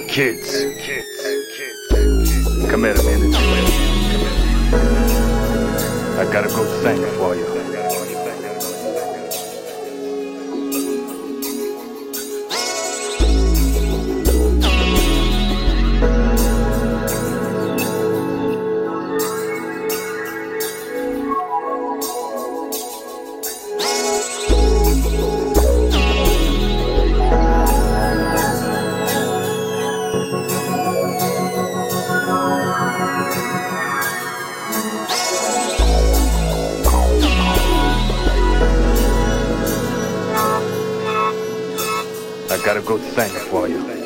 kids. Kids. Kids. Come here a minute. I gotta go thank for you. thing for you.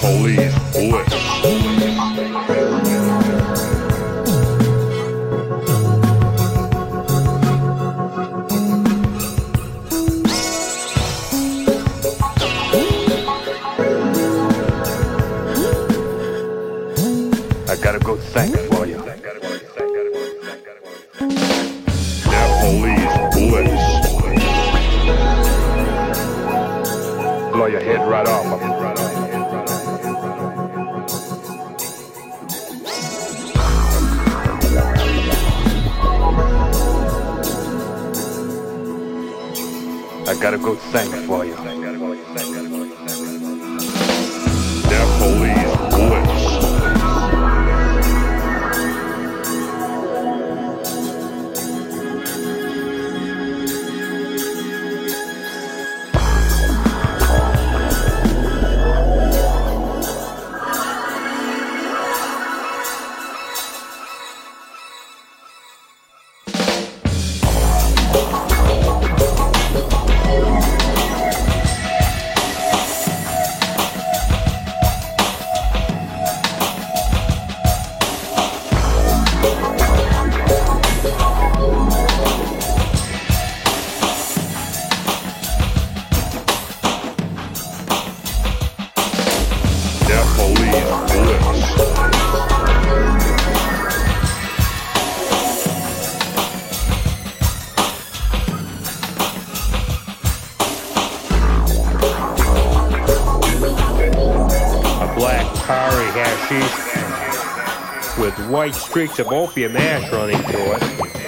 Police Blitz. Gotta go sing for you. White streaks of opium ash running through it.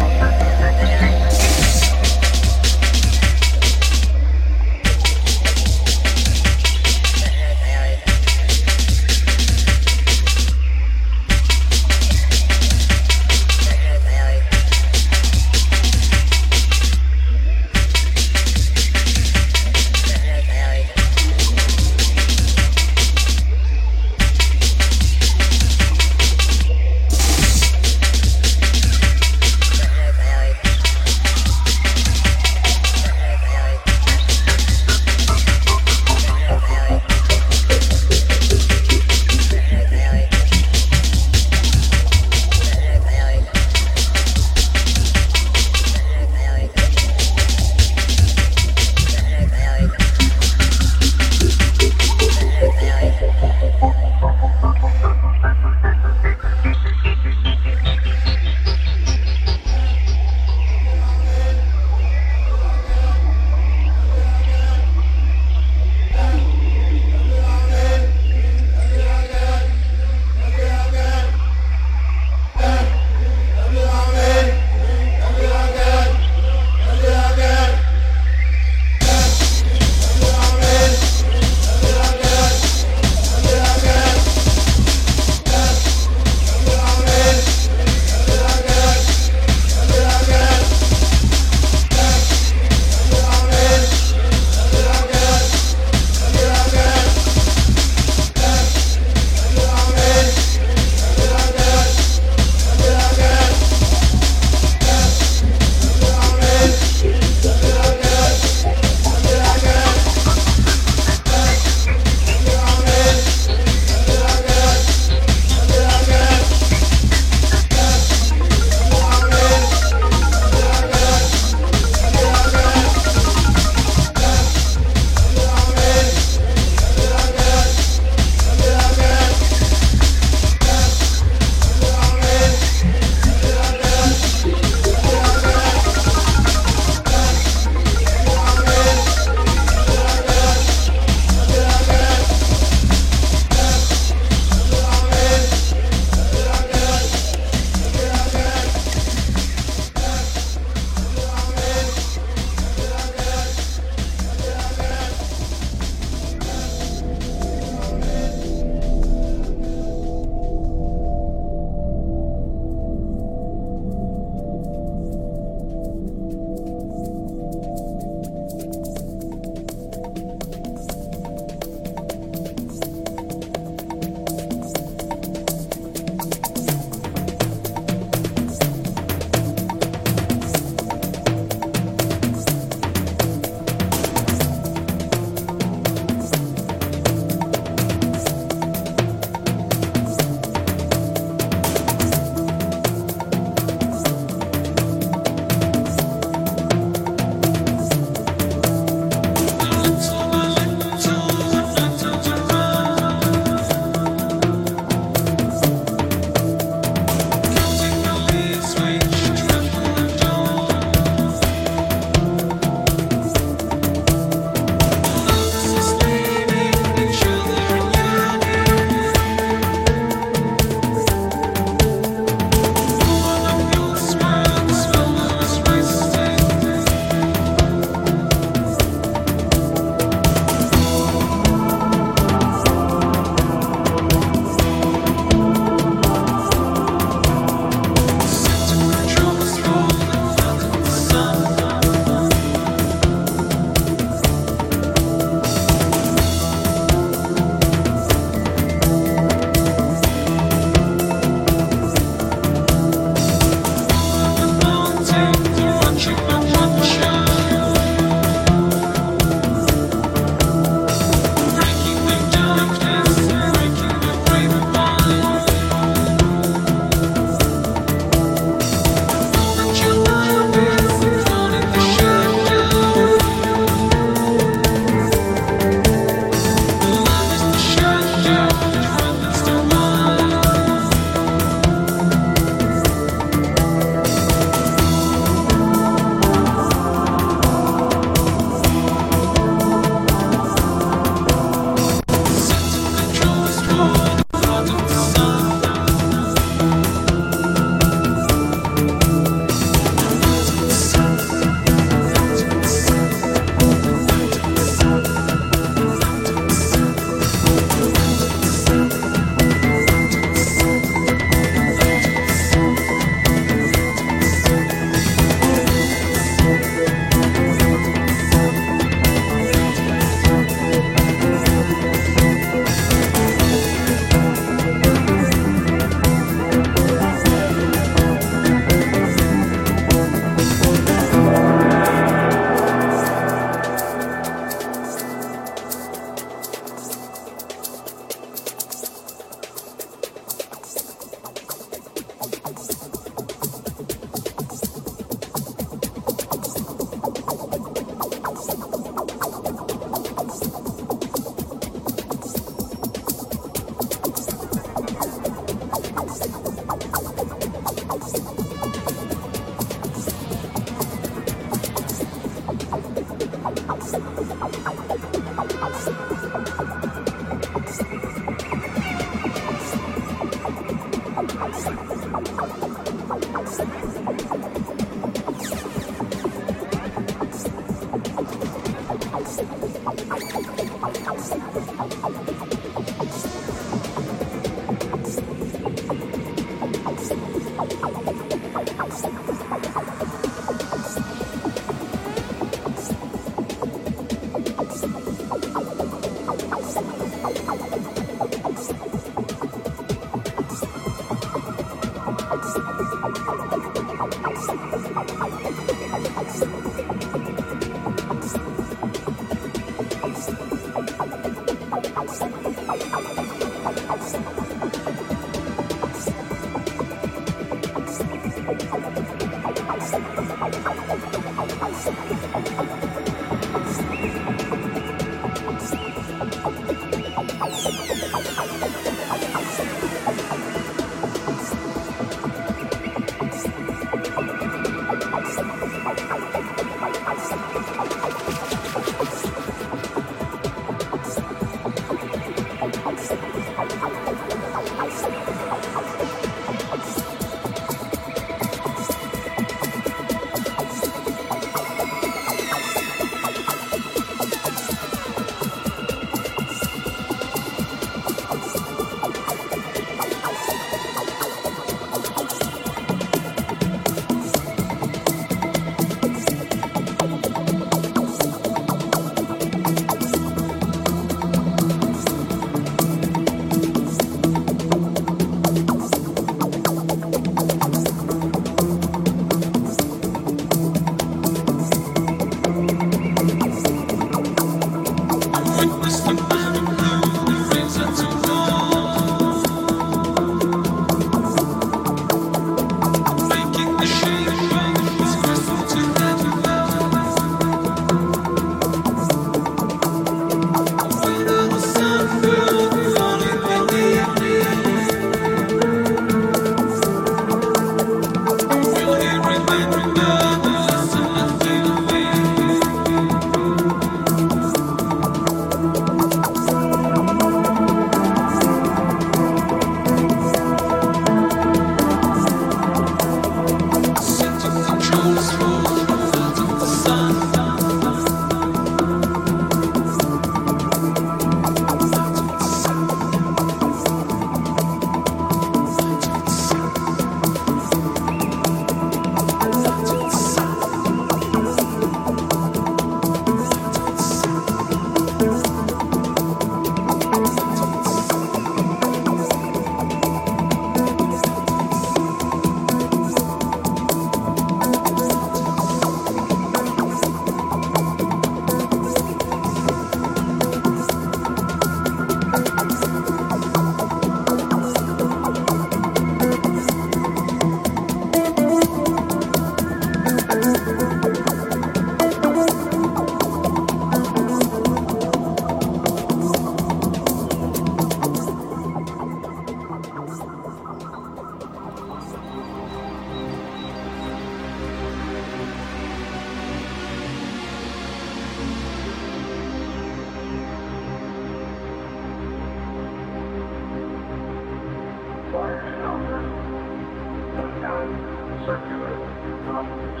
circular motions.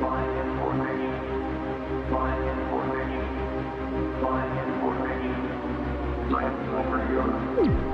Line information. Line information. Line information.